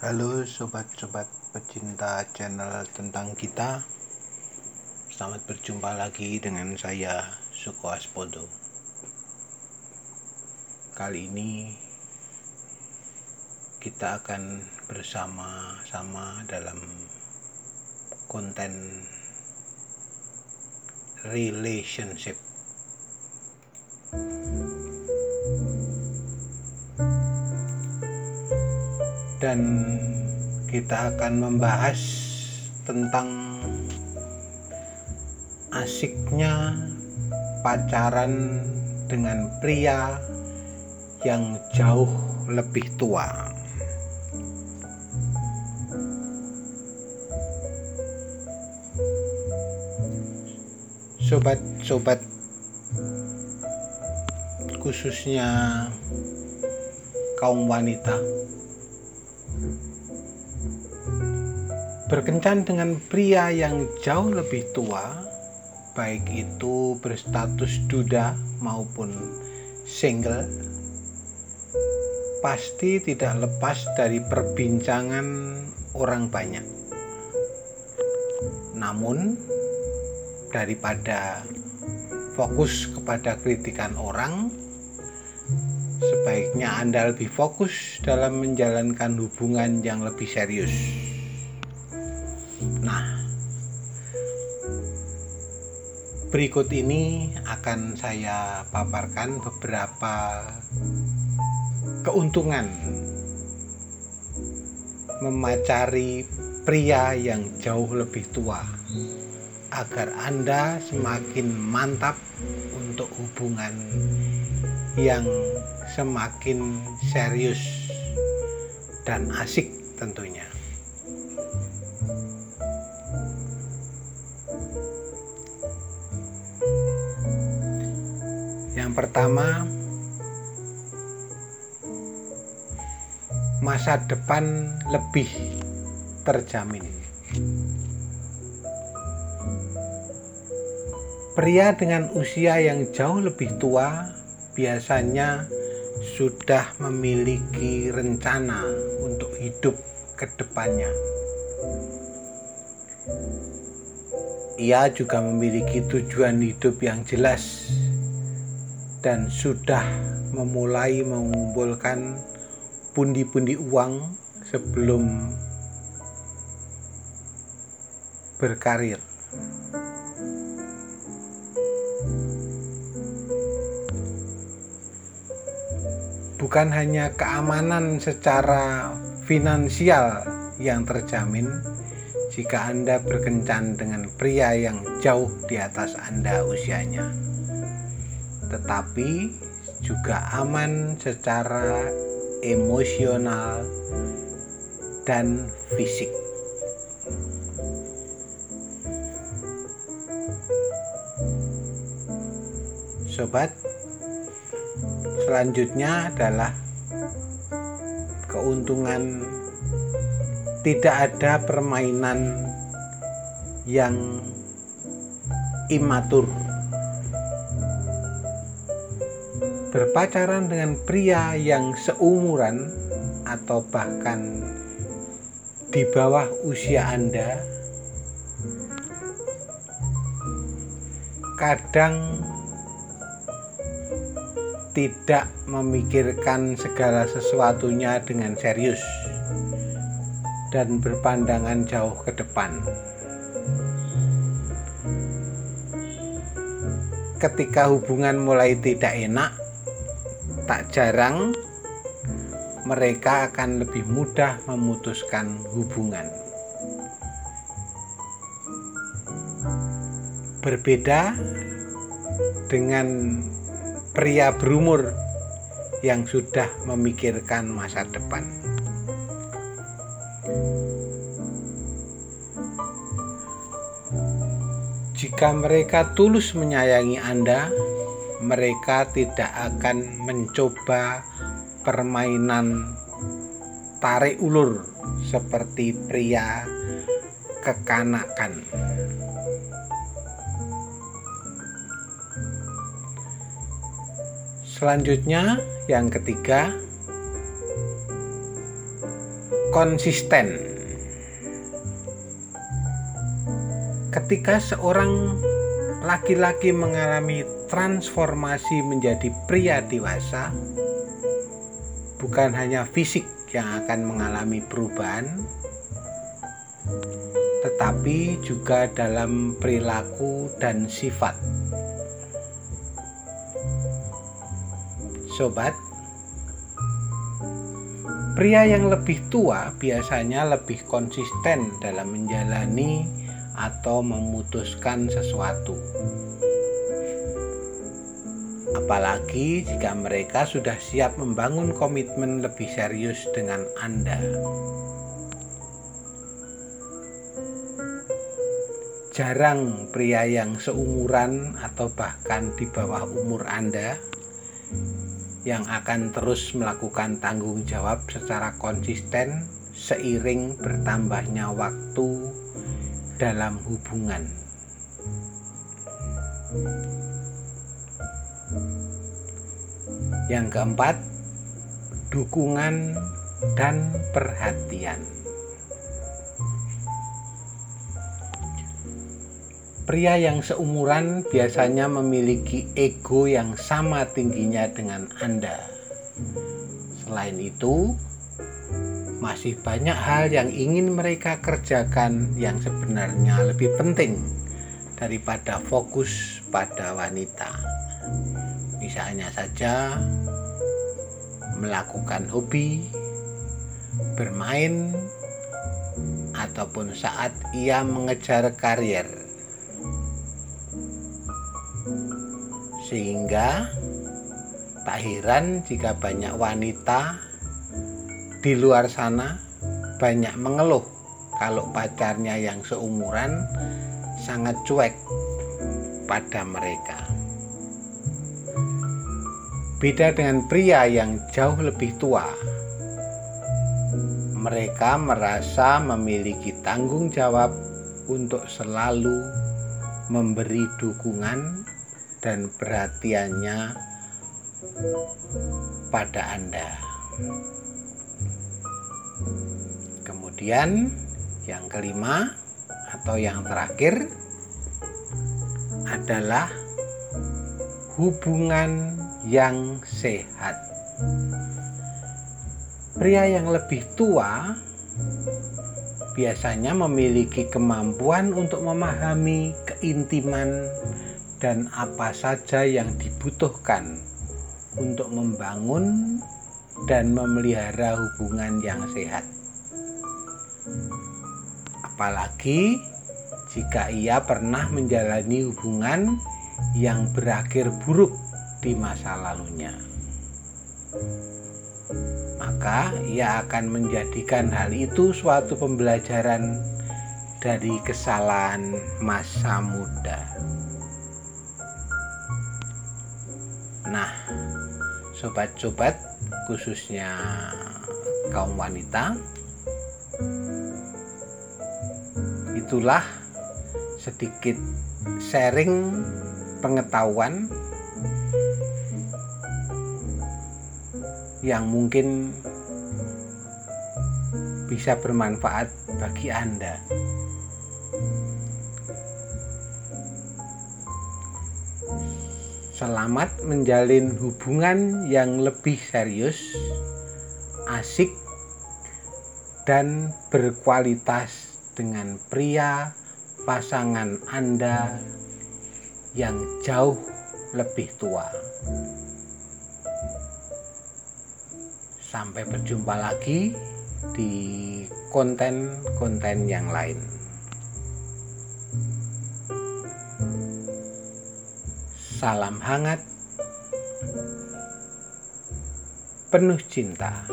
Halo sobat-sobat pecinta channel tentang kita. Selamat berjumpa lagi dengan saya Suko Aspodo. Kali ini kita akan bersama-sama dalam konten relationship dan kita akan membahas tentang asiknya pacaran dengan pria yang jauh lebih tua. Sobat-sobat khususnya kaum wanita berkencan dengan pria yang jauh lebih tua, baik itu berstatus duda maupun single, pasti tidak lepas dari perbincangan orang banyak. Namun, daripada fokus kepada kritikan orang, sebaiknya Anda lebih fokus dalam menjalankan hubungan yang lebih serius. Nah, berikut ini akan saya paparkan beberapa keuntungan memacari pria yang jauh lebih tua agar Anda semakin mantap untuk hubungan yang semakin serius dan asik tentunya. Yang pertama, masa depan lebih terjamin. Pria dengan usia yang jauh lebih tua biasanya sudah memiliki rencana untuk hidup ke depannya. Ia juga memiliki tujuan hidup yang jelas dan sudah memulai mengumpulkan pundi-pundi uang sebelum berkarir. Bukan hanya keamanan secara finansial yang terjamin jika Anda berkencan dengan pria yang jauh di atas Anda usianya tetapi juga aman secara emosional dan fisik. Sobat, selanjutnya adalah keuntungan tidak ada permainan yang imatur berpacaran dengan pria yang seumuran atau bahkan di bawah usia Anda kadang tidak memikirkan segala sesuatunya dengan serius dan berpandangan jauh ke depan. Ketika hubungan mulai tidak enak, tak jarang mereka akan lebih mudah memutuskan hubungan. Berbeda dengan pria berumur yang sudah memikirkan masa depan. Jika mereka tulus menyayangi Anda, mereka tidak akan mencoba permainan tarik ulur seperti pria kekanakan. Selanjutnya, yang ketiga, konsisten. Ketika seorang laki-laki mengalami transformasi menjadi pria dewasa, bukan hanya fisik yang akan mengalami perubahan, tetapi juga dalam perilaku dan sifat. Sobat, Pria yang lebih tua biasanya lebih konsisten dalam menjalani atau memutuskan sesuatu. Apalagi jika mereka sudah siap membangun komitmen lebih serius dengan Anda. Jarang pria yang seumuran atau bahkan di bawah umur Anda yang akan terus melakukan tanggung jawab secara konsisten seiring bertambahnya waktu dalam hubungan. Yang keempat, dukungan dan perhatian. Pria yang seumuran biasanya memiliki ego yang sama tingginya dengan Anda. Selain itu, masih banyak hal yang ingin mereka kerjakan yang sebenarnya lebih penting daripada fokus pada wanita. Misalnya saja melakukan hobi, bermain, ataupun saat ia mengejar karier. Sehingga tak heran jika banyak wanita di luar sana banyak mengeluh kalau pacarnya yang seumuran sangat cuek pada mereka. Beda dengan pria yang jauh lebih tua, mereka merasa memiliki tanggung jawab untuk selalu memberi dukungan dan perhatiannya pada Anda. Kemudian, yang kelima atau yang terakhir adalah hubungan yang sehat. Pria yang lebih tua biasanya memiliki kemampuan untuk memahami keintiman dan apa saja yang dibutuhkan untuk membangun dan memelihara hubungan yang sehat. Apalagi jika ia pernah menjalani hubungan yang berakhir buruk di masa lalunya. Maka ia akan menjadikan hal itu suatu pembelajaran dari kesalahan masa muda. Nah, sobat-sobat, khususnya kaum wanita, itulah sedikit sharing pengetahuan yang mungkin bisa bermanfaat bagi Anda. Selamat menjalin hubungan yang lebih serius, asik, dan berkualitas dengan pria pasangan Anda yang jauh lebih tua. Sampai berjumpa lagi di konten-konten yang lain. Salam hangat, penuh cinta.